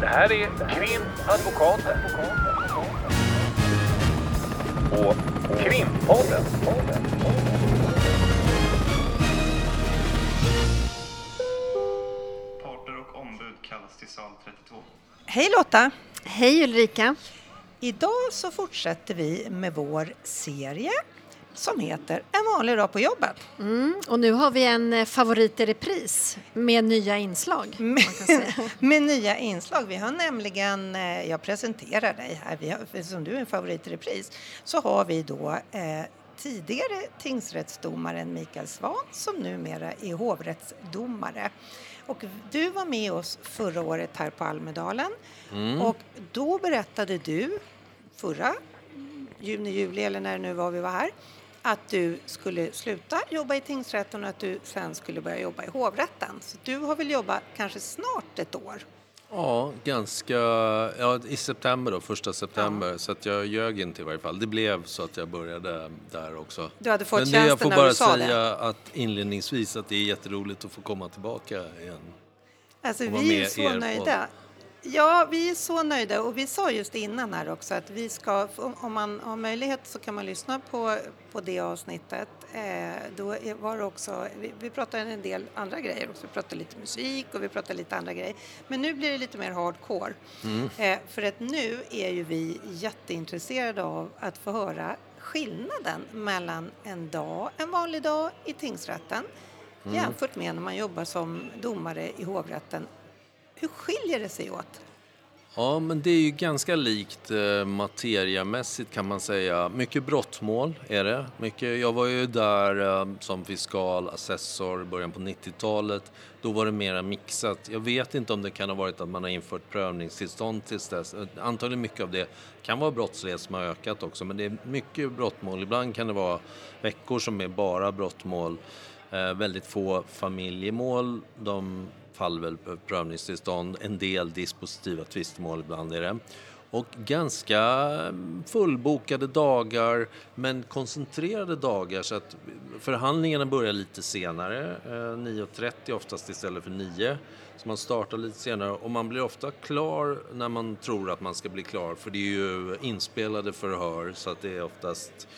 Det här är Krimadvokaten. Och Krimpodden. Parter och ombud kallas till sal 32. Hej Lotta! Hej Ulrika! Idag så fortsätter vi med vår serie som heter En vanlig dag på jobbet. Mm, och nu har vi en eh, favorit i repris med nya inslag. Med, man kan säga. med nya inslag. Vi har nämligen, eh, jag presenterar dig här, vi har, som du är en favorit i repris, så har vi då eh, tidigare tingsrättsdomaren Mikael Svan som numera är hovrättsdomare. Och du var med oss förra året här på Almedalen och då berättade du förra juni, juli eller när det nu var vi var här att du skulle sluta jobba i tingsrätten och att du sen skulle börja jobba i hovrätten. Så du har väl jobbat kanske snart ett år? Ja, ganska... Ja, i september då, första september. Så att jag ljög inte i varje fall. Det blev så att jag började där också. Du hade fått Men det, tjänsten jag får när bara du sa säga det. att inledningsvis att det är jätteroligt att få komma tillbaka igen. Alltså, vi är så nöjda. Ja, vi är så nöjda och vi sa just innan här också att vi ska, om- man har möjlighet så kan man lyssna på, på det avsnittet. Eh, då var det också, vi, vi pratade en del andra grejer också, vi pratade lite musik och vi pratade lite andra grejer. Men nu blir det lite mer hardcore. Eh, för att nu är ju vi jätteintresserade av att få höra skillnaden mellan en dag, en vanlig dag i tingsrätten jämfört med när man jobbar som domare i hovrätten. Hur skiljer det sig åt? Ja, men det är ju ganska likt eh, materiamässigt kan man säga. Mycket brottmål är det. Mycket, jag var ju där eh, som fiskal, assessor i början på 90-talet. Då var det mera mixat. Jag vet inte om det kan ha varit att man har infört prövningstillstånd tills dess. Eh, antagligen mycket av det kan vara brottslighet som har ökat också, men det är mycket brottmål. Ibland kan det vara veckor som är bara brottmål. Eh, väldigt få familjemål. De faller väl på prövningstillstånd. En del dispositiva tvistemål ibland är det. Och ganska fullbokade dagar, men koncentrerade dagar så att förhandlingarna börjar lite senare, eh, 9.30 oftast istället för 9. Så man startar lite senare och man blir ofta klar när man tror att man ska bli klar för det är ju inspelade förhör så att det är oftast,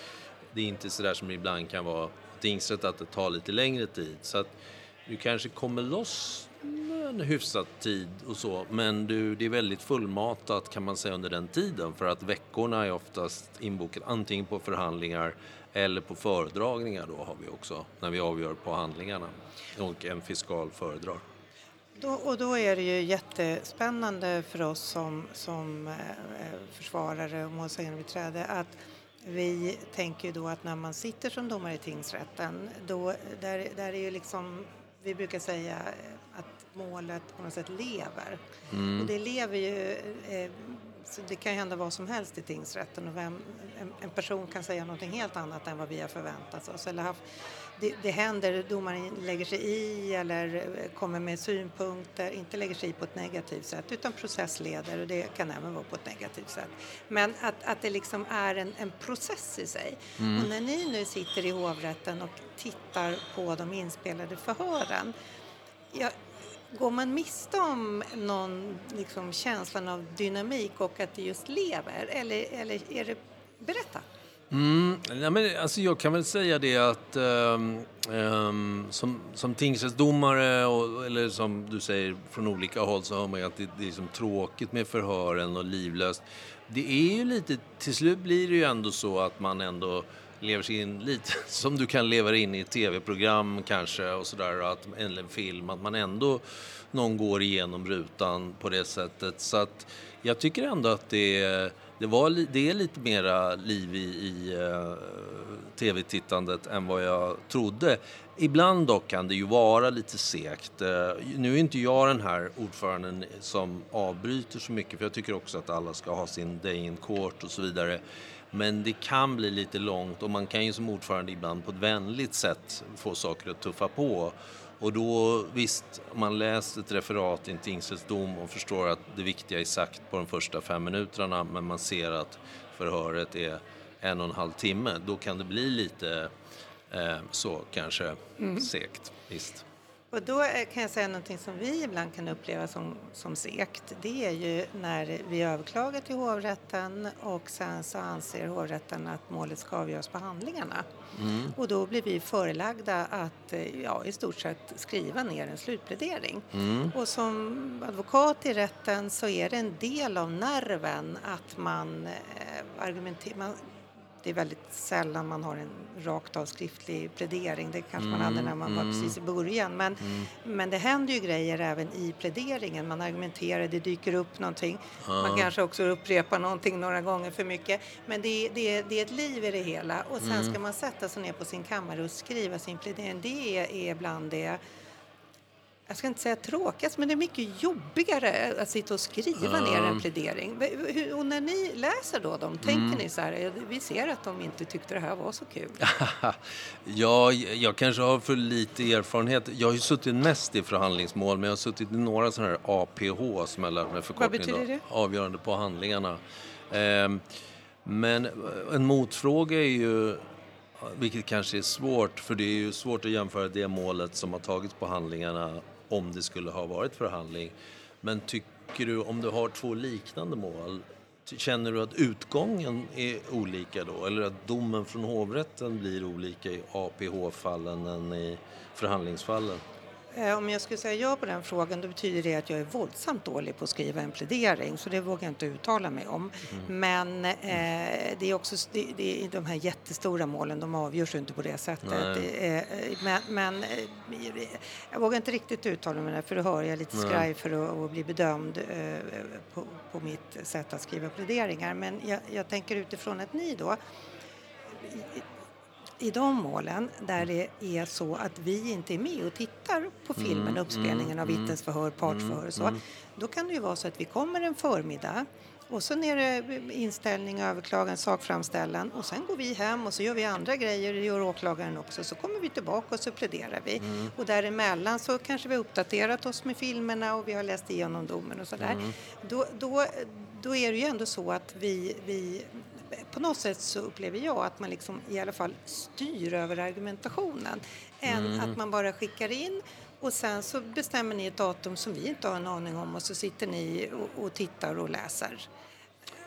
det är inte sådär som det ibland kan vara tingsrätt att det tar lite längre tid. Så att du kanske kommer loss en hyfsad tid och så, men du, det är väldigt fullmatat kan man säga under den tiden för att veckorna är oftast inbokade antingen på förhandlingar eller på föredragningar då har vi också när vi avgör på handlingarna och en fiskal föredrar. Då, och då är det ju jättespännande för oss som, som eh, eh försvarare och målsägandebiträde att vi tänker ju då att när man sitter som domare i tingsrätten, då, där, där är ju liksom, vi brukar säga att målet på något sätt lever. Och det lever ju, eh, det kan hända vad som helst i tingsrätten och vem, en, en person kan säga någonting helt annat än vad vi har förväntat oss. Eller haft, det, det händer, domaren lägger sig i eller eh, kommer med synpunkter, inte lägger sig i på ett negativt sätt utan processleder och det kan även vara på ett negativt sätt. Men att, att det liksom är en, en process i sig. Och när ni nu sitter i hovrätten och tittar på de inspelade förhören, ja, går man miste om någon liksom, känslan av dynamik och att det just lever? Eller, eller är det... Berätta! Mm, nej men, alltså jag kan väl säga det att um, som, som tingsrättsdomare och, eller som du säger från olika håll så hör man ju att det, det är liksom tråkigt med förhören och livlöst. Det är ju lite, till slut blir det ju ändå så att man ändå lever sig in lite som du kan leva in i ett tv-program kanske och sådär, att- eller en film, att man ändå någon går igenom rutan på det sättet. Så att jag tycker ändå att det det, var, det är lite mera liv i, i eh, tv-tittandet än vad jag trodde. Ibland dock kan det ju vara lite segt. Eh, nu är inte jag den här ordföranden som avbryter så mycket för jag tycker också att alla ska ha sin day in court och så vidare. Men det kan bli lite långt och man kan ju som ordförande ibland på ett vänligt sätt få saker att tuffa på. Och då, visst, om man läser ett referat i en tingsrättsdom och förstår att det viktiga är sagt på de första fem minuterna men man ser att förhöret är en och en halv timme, då kan det bli lite eh, så kanske segt. Visst. Och då eh, kan jag säga någonting som vi ibland kan uppleva som, som sekt. Det är ju när vi överklagar till hovrätten och sen så anser hovrätten att målet ska avgöras på handlingarna. Mm. Och då blir vi förelagda att eh, ja, i stort sett skriva ner en slutplädering. Mm. Och som advokat i rätten så är det en del av nerven att man eh, argumenterar det är väldigt sällan man har en rakt av skriftlig plädering. Det kanske man hade när man var precis i början. Men, men det händer ju grejer även i pläderingen. Man argumenterar, det dyker upp någonting. Man kanske också upprepar någonting några gånger för mycket. Men det, är- det, det är ett liv i det hela. Och sen ska man sätta sig ner på sin kammare och skriva sin plädering. Det är, är bland det jag ska inte säga tråkigast, men det är mycket jobbigare att sitta och skriva ner en plädering. Och när ni läser då dem, tänker ni så här, "Eh, vi ser att de inte tyckte det här var så kul. Ja, jag kanske har för lite erfarenhet. Jag har ju suttit mest i förhandlingsmål, men jag har suttit i några sådana här APH som jag lärt mig förkortning. betyder då. det? Avgörande på handlingarna. Ehm, men en motfråga är ju, vilket kanske är svårt, för det är ju svårt att jämföra det målet som har tagits på handlingarna om det skulle ha varit förhandling. Men tycker du, om du har två liknande mål, känner du att utgången är olika då? Eller att domen från hovrätten blir olika i APH-fallen än i förhandlingsfallen? Eh, Om jag skulle säga ja på den frågan då betyder det att jag är våldsamt dålig på att skriva en plädering så det vågar jag inte uttala mig om. Men eh, det är också det, det är de här jättestora målen, de avgörs ju inte på det sättet. Är, eh, men men eh, jag vågar inte riktigt uttala mig där för då hör jag lite skraj för att, att bli bedömd eh, på, på mitt sätt att skriva pläderingar. Men jag, jag tänker utifrån att ni då i de målen där det är så att vi inte är med och tittar på filmen, uppspelningen av vittnesförhör, partsförhör och så. Då kan det ju vara så att vi kommer en förmiddag och så är det inställning, överklagan, sakframställan och sen går vi hem och så gör vi andra grejer, det gör åklagaren också. Så kommer vi tillbaka och så pläderar vi. Och däremellan så kanske vi har uppdaterat oss med filmerna och vi har läst igenom domen och sådär. Då, då, då är det ju ändå så att vi, vi på något sätt så upplever jag att man liksom i alla fall styr över argumentationen än att man bara skickar in och sen så bestämmer ni ett datum som vi inte har en aning om och så sitter ni och, och tittar och läser.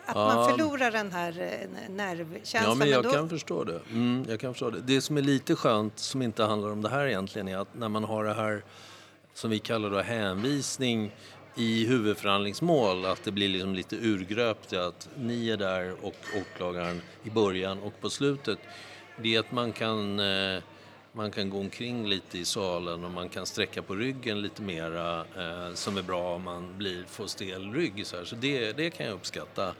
Att man förlorar den här eh, nervkänslan. Ja, men jag då, kan förstå det. Mm, jag kan förstå det. Det som är lite skönt, som inte handlar om det här egentligen, är att när man har det här som vi kallar då hänvisning i huvudförhandlingsmål, att det blir liksom lite urgröpt att ni är där och åklagaren i början och på slutet. Det är att man kan, eh, man kan gå omkring lite i salen och man kan sträcka på ryggen lite mera eh, som är bra om man blir, får stel rygg. Så, här. så det, det kan jag uppskatta.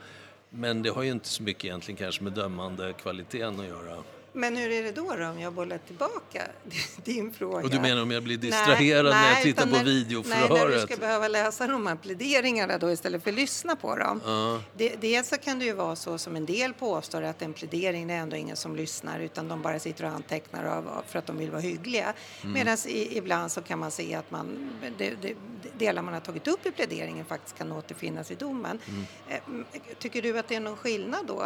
Men det har ju inte så mycket egentligen kanske med dömande kvaliteten att göra. Men hur är det då, då om jag bollar tillbaka din fråga? Och du menar om jag blir distraherad när jag tittar på när- videoförhöret? Nej, när du ska behöva läsa de här pläderingarna då istället för att lyssna på dem. Ja. Det, dels så kan det ju vara så som en del påstår att en plädering det är ändå ingen som lyssnar utan de bara sitter och antecknar av, för att de vill vara hyggliga. Mm. Medan ibland så kan man se att man, det, det, delar man har tagit upp i pläderingen faktiskt kan återfinnas i domen. Mm. Eh, Tycker du att det är någon skillnad då?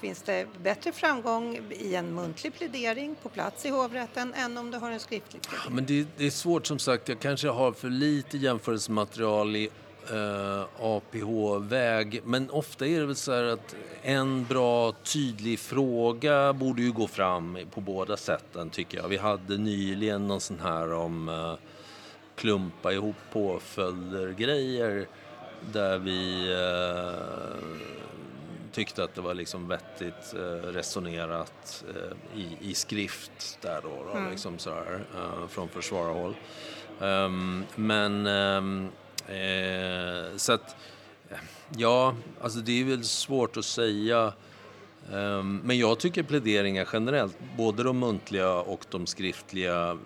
Finns det bättre framgång i en muntlig plädering på plats i hovrätten än om du har en skriftlig plädering? Men det, det är svårt som sagt. Jag kanske har för lite jämförelsematerial i eh, APH-väg. Men ofta är det väl så här att en bra tydlig fråga borde ju gå fram på båda sätten tycker jag. Vi hade nyligen någon sån här om eh, klumpa ihop påföljder-grejer där vi eh, tyckte att det var liksom vettigt eh, resonerat eh, i, i skrift där då, då liksom så här, eh, från försvararhåll. Ehm, men ehm, eh, så att ja, alltså det är väl svårt att säga. Ehm, men jag tycker pläderingar generellt, både de muntliga och de skriftliga,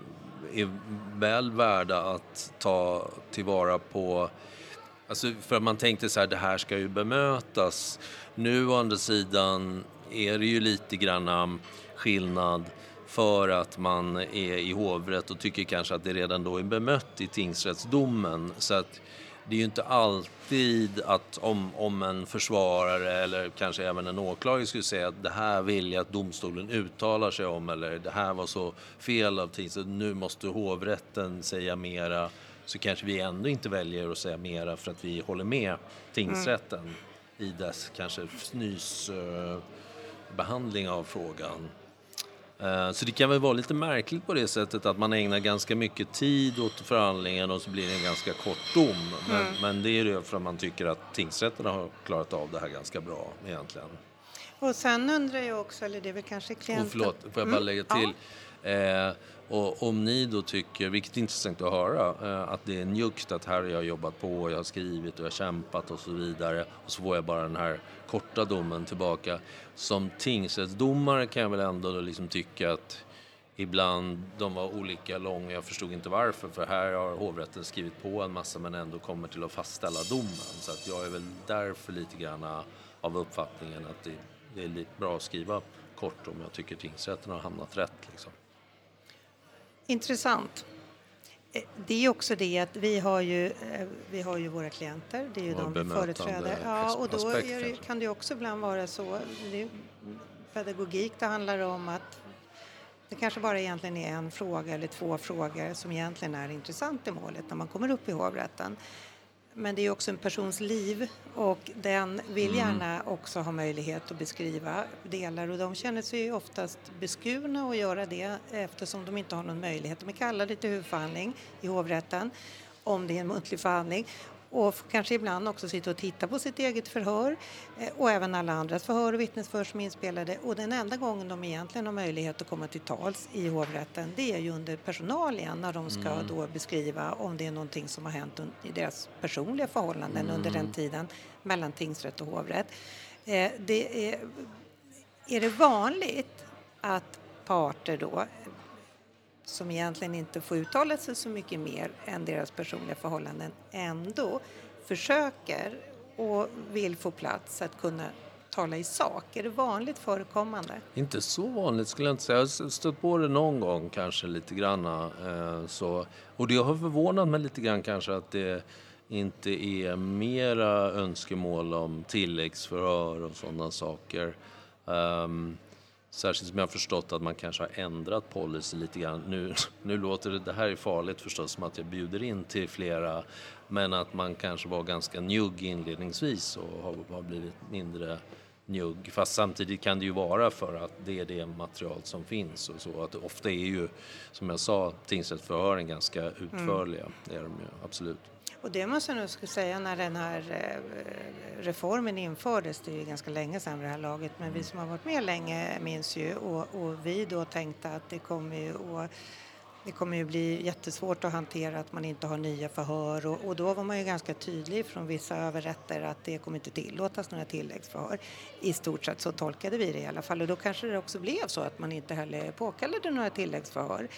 är väl värda att ta tillvara på Alltså för att man tänkte så här, det här ska ju bemötas. Nu å andra sidan är det ju lite grann skillnad för att man är i hovrätt och tycker kanske att det redan då är bemött i tingsrättsdomen. Så att det är ju inte alltid att om, om en försvarare eller kanske även en åklagare skulle säga att det här vill jag att domstolen uttalar sig om eller det här var så fel av tingsrätten, nu måste hovrätten säga mera så kanske vi ändå inte väljer att säga mera för att vi håller med tingsrätten mm. i dess kanske fnysbehandling uh, av frågan. Uh, så det kan väl vara lite märkligt på det sättet att man ägnar ganska mycket tid åt förhandlingen och så blir det en ganska kort dom. Men, mm. men det är det för att man tycker att tingsrätterna har klarat av det här ganska bra egentligen. Och sen undrar jag också, eller det är väl kanske klienten... Och förlåt, får jag bara mm. lägga till? Ja. Eh, och om ni då tycker, vilket är intressant att höra, eh, att det är njuggt att här har jag jobbat på, jag har skrivit och jag har kämpat och så vidare och så får jag bara den här korta domen tillbaka. Som tingsrättsdomare kan jag väl ändå liksom tycka att ibland de var olika långa, jag förstod inte varför för här har hovrätten skrivit på en massa men ändå kommer till att fastställa domen. Så att jag är väl därför lite grann av uppfattningen att det, det är lite bra att skriva kort om jag tycker tingsrätten har hamnat rätt. Liksom. Intressant. Eh, det är också det att vi har ju, eh, vi har ju våra klienter, det är ju de vi företräder. Ja, och då det, kan det också ibland vara så, det pedagogik det handlar om att det kanske bara egentligen är en fråga eller två frågor som egentligen är intressant i målet när man kommer upp i hovrätten. Men det är också en persons liv och den vill mm. gärna också ha möjlighet att beskriva delar och de känner sig oftast beskurna att göra det eftersom de inte har någon möjlighet. De är kallade till huvudförhandling i hovrätten om det är en muntlig förhandling och kanske ibland också sitta och titta på sitt eget förhör eh, och även alla andras förhör och vittnesförhör som är inspelade. Och den enda gången de egentligen har möjlighet att komma till tals i hovrätten det är ju under personal igen när de ska mm. då beskriva om det är någonting som har hänt i deras personliga förhållanden mm. under den tiden mellan tingsrätt och hovrätt. Eh, det är, är det vanligt att parter då som egentligen inte får uttala sig så mycket mer än deras personliga förhållanden ändå försöker och vill få plats att kunna tala i sak? Är det vanligt förekommande? Inte så vanligt skulle jag inte säga. Jag har stött på det någon gång kanske lite grann. Eh, så. Och det har förvånat mig lite grann kanske att det inte är mera önskemål om tilläggsförhör och sådana saker. Um, Särskilt som jag har förstått att man kanske har ändrat policy lite grann. Nu, nu låter det, det här är farligt förstås, som att jag bjuder in till flera, men att man kanske var ganska njugg inledningsvis och har, har blivit mindre njugg. Fast samtidigt kan det ju vara för att det är det material som finns och så. Att ofta är ju, som jag sa, tingsrättsförhören ganska utförliga. Mm. Det är de ju absolut. Och det måste jag nog säga när den här eh, reformen infördes, det är ju ganska länge sedan det här laget, men vi som har varit med länge minns ju och, och vi då tänkte att det kommer ju att det kommer ju bli jättesvårt att hantera att man inte har nya förhör och, och, då var man ju ganska tydlig från vissa överrätter att det kommer inte tillåtas några tilläggsförhör. I stort sett så tolkade vi det i alla fall och då kanske det också blev så att man inte heller påkallade några tilläggsförhör.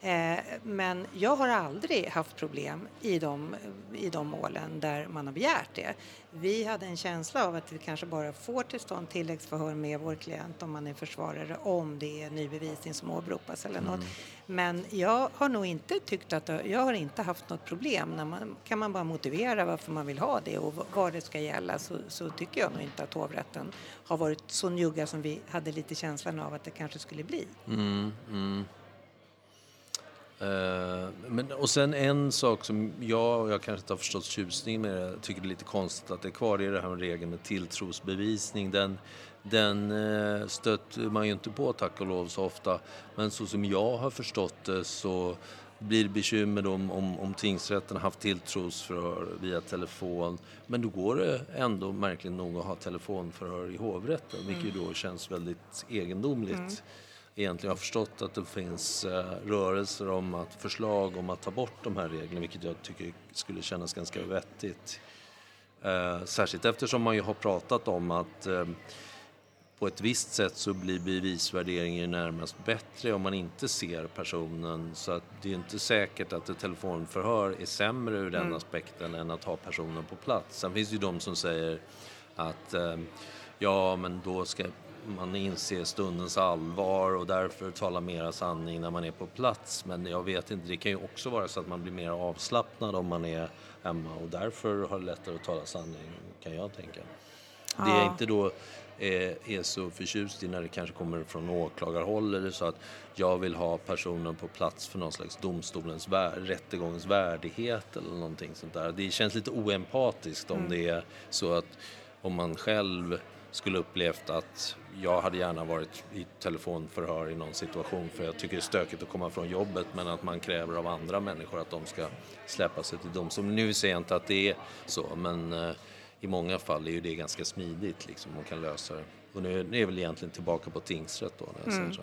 Eh, men jag har aldrig haft problem i de, i de målen där man har begärt det. Vi hade en känsla av att vi kanske bara får till stånd tilläggsförhör med vår klient om man är försvarare om det är ny bevisning som åberopas eller något. Mm. Men jag har nog inte tyckt att jag har inte haft något problem. När man, kan man bara motivera varför man vill ha det och vad det ska gälla så, så tycker jag nog inte att hovrätten har varit så njugga som vi hade lite känslan av att det kanske skulle bli. Mm, mm. Uh, men, och sen en sak som jag, och jag kanske inte har förstått tjusningen med det, tycker det är lite konstigt att det är kvar, det är det här med regeln med tilltrosbevisning. Den, den uh, stöter man ju inte på tack och lov så ofta. Men så som jag har förstått det så blir det bekymmer om, om, om tingsrätten har haft tilltrosförhör via telefon. Men då går det ändå märkligt nog att ha telefonförhör i hovrätten, vilket mm. då känns väldigt egendomligt. Mm egentligen har förstått att det finns eh, rörelser om att förslag om att ta bort de här reglerna, vilket jag tycker skulle kännas ganska vettigt. Eh, särskilt eftersom man ju har pratat om att eh, på ett visst sätt så blir bevisvärderingen närmast bättre om man inte ser personen. Så att det är inte säkert att ett telefonförhör är sämre ur den mm. aspekten än att ha personen på plats. Sen finns det ju de som säger att ja, men då ska man inser stundens allvar och därför talar mera sanning när man är på plats. Men jag vet inte, det kan ju också vara så att man blir mer avslappnad om man är hemma och därför har det lättare att tala sanning, kan jag tänka. Det jag inte då är, är så förtjust i när det kanske kommer från åklagarhåll eller så att jag vill ha personen på plats för någon slags domstolens vär, rättegångens värdighet eller någonting sånt där. Det känns lite oempatiskt om det är så att om man själv skulle upplevt att jag hade gärna varit i telefonförhör i någon situation för jag tycker det är stökigt att komma från jobbet men att man kräver av andra människor att de ska släppa sig till domstolen. Nu säger jag inte att det är så men eh, i många fall är ju det ganska smidigt liksom och kan lösa det. Och nu är jag väl egentligen tillbaka på tingsrätt då när jag säger så.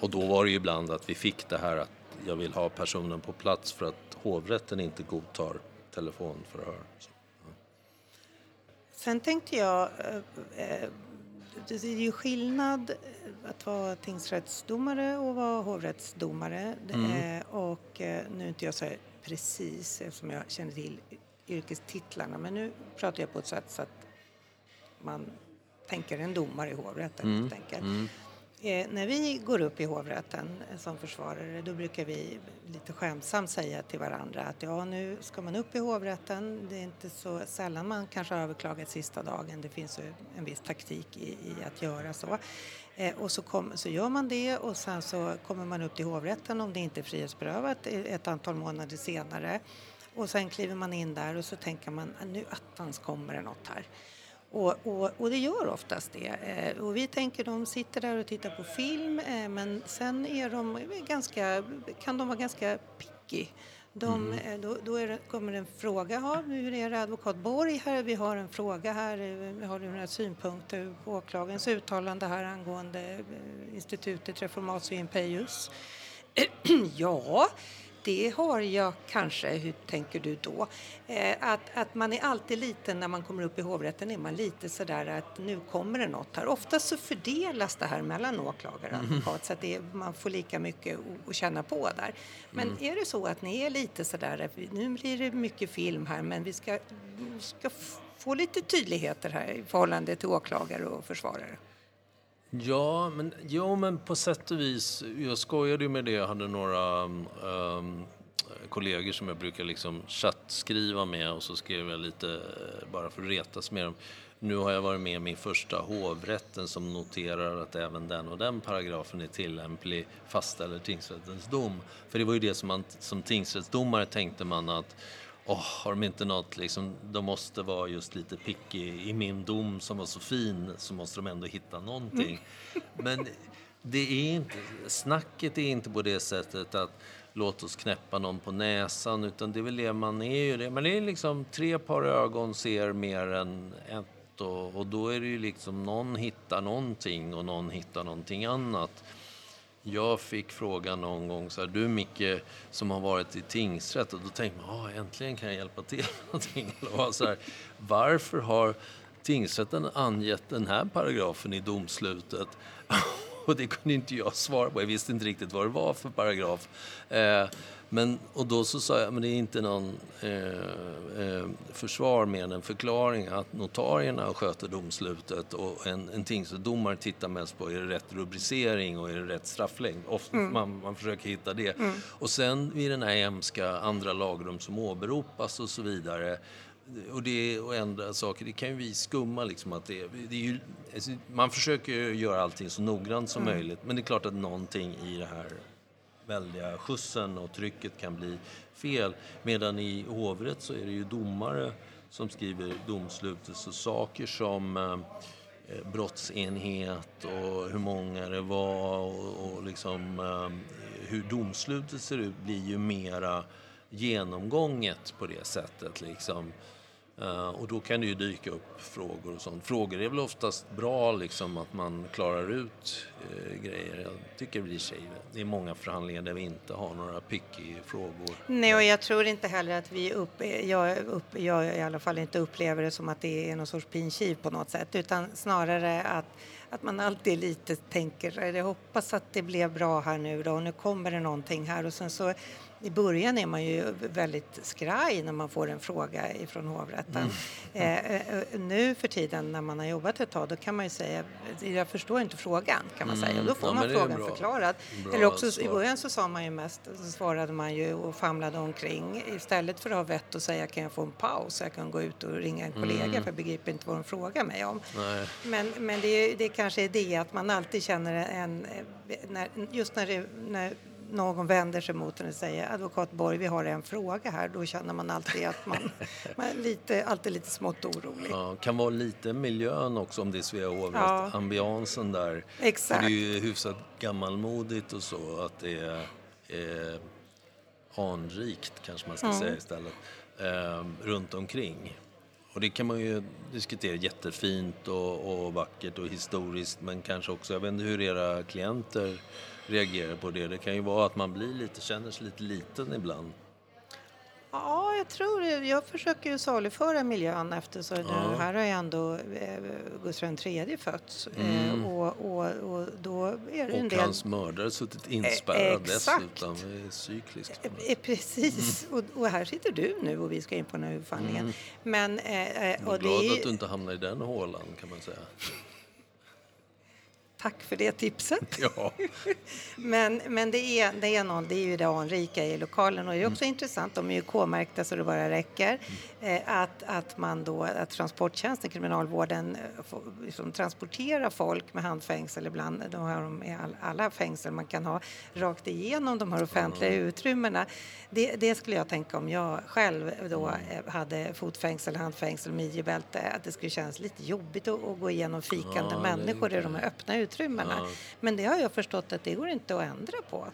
Och då var det ju ibland att vi fick det här att jag vill ha personen på plats för att hovrätten inte godtar telefonförhör. Så. Sen tänkte jag, eh, eh, det är ju skillnad att vara tingsrättsdomare och vara hovrättsdomare. Mm. Eh, Och eh, nu är inte jag så här precis eftersom jag känner till yrkestitlarna men nu pratar jag på ett sätt så att man tänker en domare i hovrätten Mm. helt enkelt. Eh, när vi går upp i hovrätten eh, som försvarare då brukar vi lite skämtsamt säga till varandra att ja nu ska man upp i hovrätten. Det är inte så sällan man kanske har överklagat sista dagen. Det finns ju en viss taktik i, i att göra så. Eh, och så, kom, så gör man det och sen så kommer man upp till hovrätten om det inte är frihetsberövat ett antal månader senare. Och sen kliver man in där och så tänker man att nu attans kommer det något här. Och, och, och det gör oftast det. Eh, och vi tänker de sitter där och tittar på film eh, men sen är de ganska, kan de vara ganska picky. De, eh, Då, då det, kommer en fråga, ja, hur är det advokat Borg här? Vi har en fråga här, har du några synpunkter på åklagarens uttalande här angående institutet Reformatio Impeius? ja, det har jag kanske. Hur tänker du då? Eh, att, att man är alltid lite, när man kommer upp i hovrätten, är man lite sådär att nu kommer det något här. Oftast så fördelas det här mellan åklagare och advokat så att är, man får lika mycket att- känna på där. Men är det så att ni är lite sådär, att nu blir det mycket film här men vi ska, vi ska få lite tydligheter här i förhållande till åklagare och försvarare. Ja, men, jo, men på sätt och vis. Jag skojade ju med det. Jag hade några um, um kollegor som jag brukar liksom chattskriva med och så skrev jag lite eh, bara för att retas med dem. Nu har jag varit med i min första hovrätten som noterar att även den och den paragrafen är tillämplig fastställer tingsrättens dom. För det var ju det som man som tingsrättsdomare tänkte man att Åh, har de inte något liksom, de måste vara just lite picky. I min dom som var så fin så måste de ändå hitta någonting. Men det är inte, snacket är inte på det sättet att låt oss knäppa någon på näsan utan det är väl det man är ju det. Det är liksom tre par ögon ser mer än ett och, och då är det ju liksom någon hittar någonting och någon hittar någonting annat. Jag fick frågan någon gång så här, du Micke som har varit i tingsrätt och då tänkte man, ah, äntligen kan jag hjälpa till med någonting. Eller så här, varför har tingsrätten angett den här paragrafen i domslutet? och det kunde inte jag svara på, jag visste inte riktigt vad det var för paragraf. Eh, men, och då så sa jag, men det är inte någon eh, eh, försvar mer än en förklaring att notarierna sköter domslutet och en, en tingsrättsdomare tittar mest på är det rätt rubricering och är det rätt strafflängd. Ofta man, man försöker hitta det. Och sen vid den här hemska andra lagrum som åberopas och så vidare och det och ändra saker, det kan ju vi skumma liksom att det, det är ju, alltså, man försöker göra allting så noggrant som möjligt men det är klart att någonting i det här väldiga skjutsen och trycket kan bli fel. Medan i hovrätt så är det ju domare som skriver domslutet så saker som eh, eh, brottsenhet och hur många det var och, och liksom eh, hur domslutet ser ut blir ju mera genomgånget på det sättet liksom. Eh, och då kan det ju dyka upp frågor och sånt. Frågor är väl oftast bra liksom att man klarar ut eh, grejer. Jag tycker det blir sig, det är många förhandlingar där vi inte har några picky frågor. Nej, och jag tror inte heller att vi upp, jag, upp, jag i alla fall inte upplever det som att det är någon sorts pinkiv på något sätt utan snarare att, att man alltid lite tänker jag hoppas att det blev bra här nu då och nu kommer det någonting här och sen så i början är man ju väldigt skraj när man får en fråga ifrån hovrätten. Mm. Eh, eh, nu för tiden när man har jobbat ett tag då kan man ju säga jag förstår inte frågan kan man säga och då får Mm. Ja, man frågan förklarad. Bra Eller också i svar. början så sa man ju mest, så svarade man ju och famlade omkring istället för att ha vett att säga kan jag få en paus jag kan gå ut och ringa en kollega Mm. för jag begriper inte vad de frågar mig om. Nej. Men, men det, är- det kanske är det att man alltid känner en, när, just när, det, när någon vänder sig mot en och säger advokat Borg, vi har en fråga här, då känner man alltid att man, man är lite, alltid lite smått orolig. Ja, kan vara lite miljön också om det är Svea hovrätt. Ja. Ambiansen där. Exakt. För det är ju hyfsat gammalmodigt och så att det är, är anrikt kanske man ska Mm. säga istället. Eh, runt omkring. Och det kan man ju diskutera jättefint och, och vackert och historiskt men kanske också, jag vet inte hur era klienter reagerar på det. Det kan ju vara att man blir lite, känner sig lite liten ibland. Ja, jag tror det. Jag försöker ju saluföra miljön eftersom det här har ju ändå eh, Gustav III fötts. Eh, och, och, och då är det en Och del... hans mördare suttit inspärrad exakt. dessutom. Det är cykliskt. Eh, Precis, och, och här sitter du nu och vi ska in på den här huvudförhandlingen. Men, eh, eh, Jag är och det glad är att du inte hamnar i den hålan kan man säga. Tack för det tipset. Ja, Men, men det, är, det, är någon, det är ju det anrika i lokalen och det är också intressant, de är ju K-märkta så det bara räcker, eh, att, att man då, att transporttjänsten, kriminalvården, eh, får, liksom, transporterar folk med handfängsel ibland, de har de all, alla fängsel man kan ha, rakt igenom de här offentliga utrymmena. Det, det skulle jag tänka om jag själv då eh, hade fotfängsel, handfängsel, midjebälte, att det skulle kännas lite jobbigt att, att gå igenom fikande Ja, människor i de här öppna utrymmena. Ja. Men det har jag förstått att det går inte att ändra på.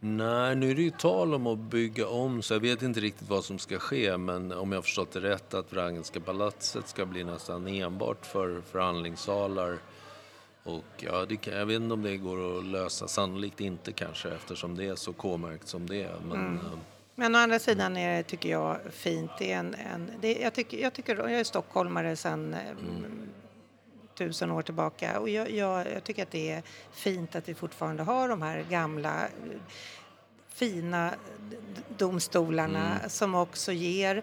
Nej, nu är det ju tal om att bygga om så jag vet inte riktigt vad som ska ske men om jag har förstått det rätt att Wrangelska palatset ska bli nästan enbart för förhandlingssalar. Och ja, det kan, jag vet inte om det går att lösa, sannolikt inte kanske eftersom det är så K-märkt som det är. Men, eh, Men å andra sidan är det, tycker jag, fint. Det är en, en, det, jag, tycker, jag, tycker, jag är stockholmare sedan mm. Tusen år tillbaka och jag, jag, jag tycker att det är fint att vi fortfarande har de här gamla eh, fina domstolarna som också ger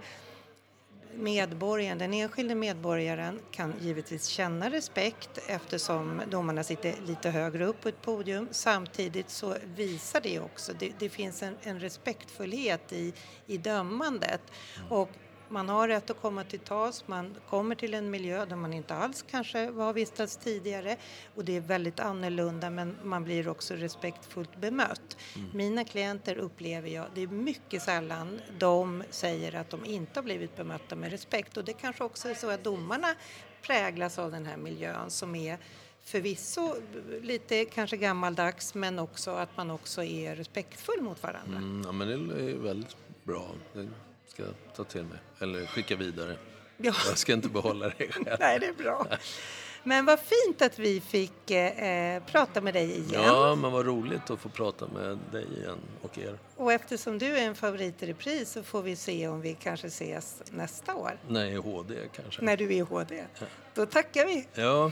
medborgaren, den enskilde medborgaren kan givetvis känna respekt eftersom domarna sitter lite högre upp på ett podium. Samtidigt så visar det också, det, det finns en, en respektfullhet i, i dömandet. Och man har rätt att komma till tals, man kommer till en miljö där man inte alls kanske har vistats tidigare och det är väldigt annorlunda men man blir också respektfullt bemött. Mina klienter upplever jag, det är mycket sällan de säger att de inte har blivit bemötta med respekt och det kanske också är så att domarna präglas av den här miljön som är förvisso lite kanske gammaldags men också att man också är respektfull mot varandra. mm, ja, men det är väldigt bra. Det ska jag ta till mig. Eller skicka vidare. Ja. Jag ska inte behålla det själv. Nej, det är bra. Men vad fint att vi fick eh, prata med dig igen. Ja, men vad roligt att få prata med dig igen och er. Och eftersom du är en favorit i repris så får vi se om vi kanske ses nästa år Nej, HD kanske. när du är i HD. Då tackar vi. Ja,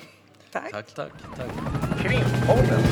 Tack. tack, tack, tack. Krimpodden.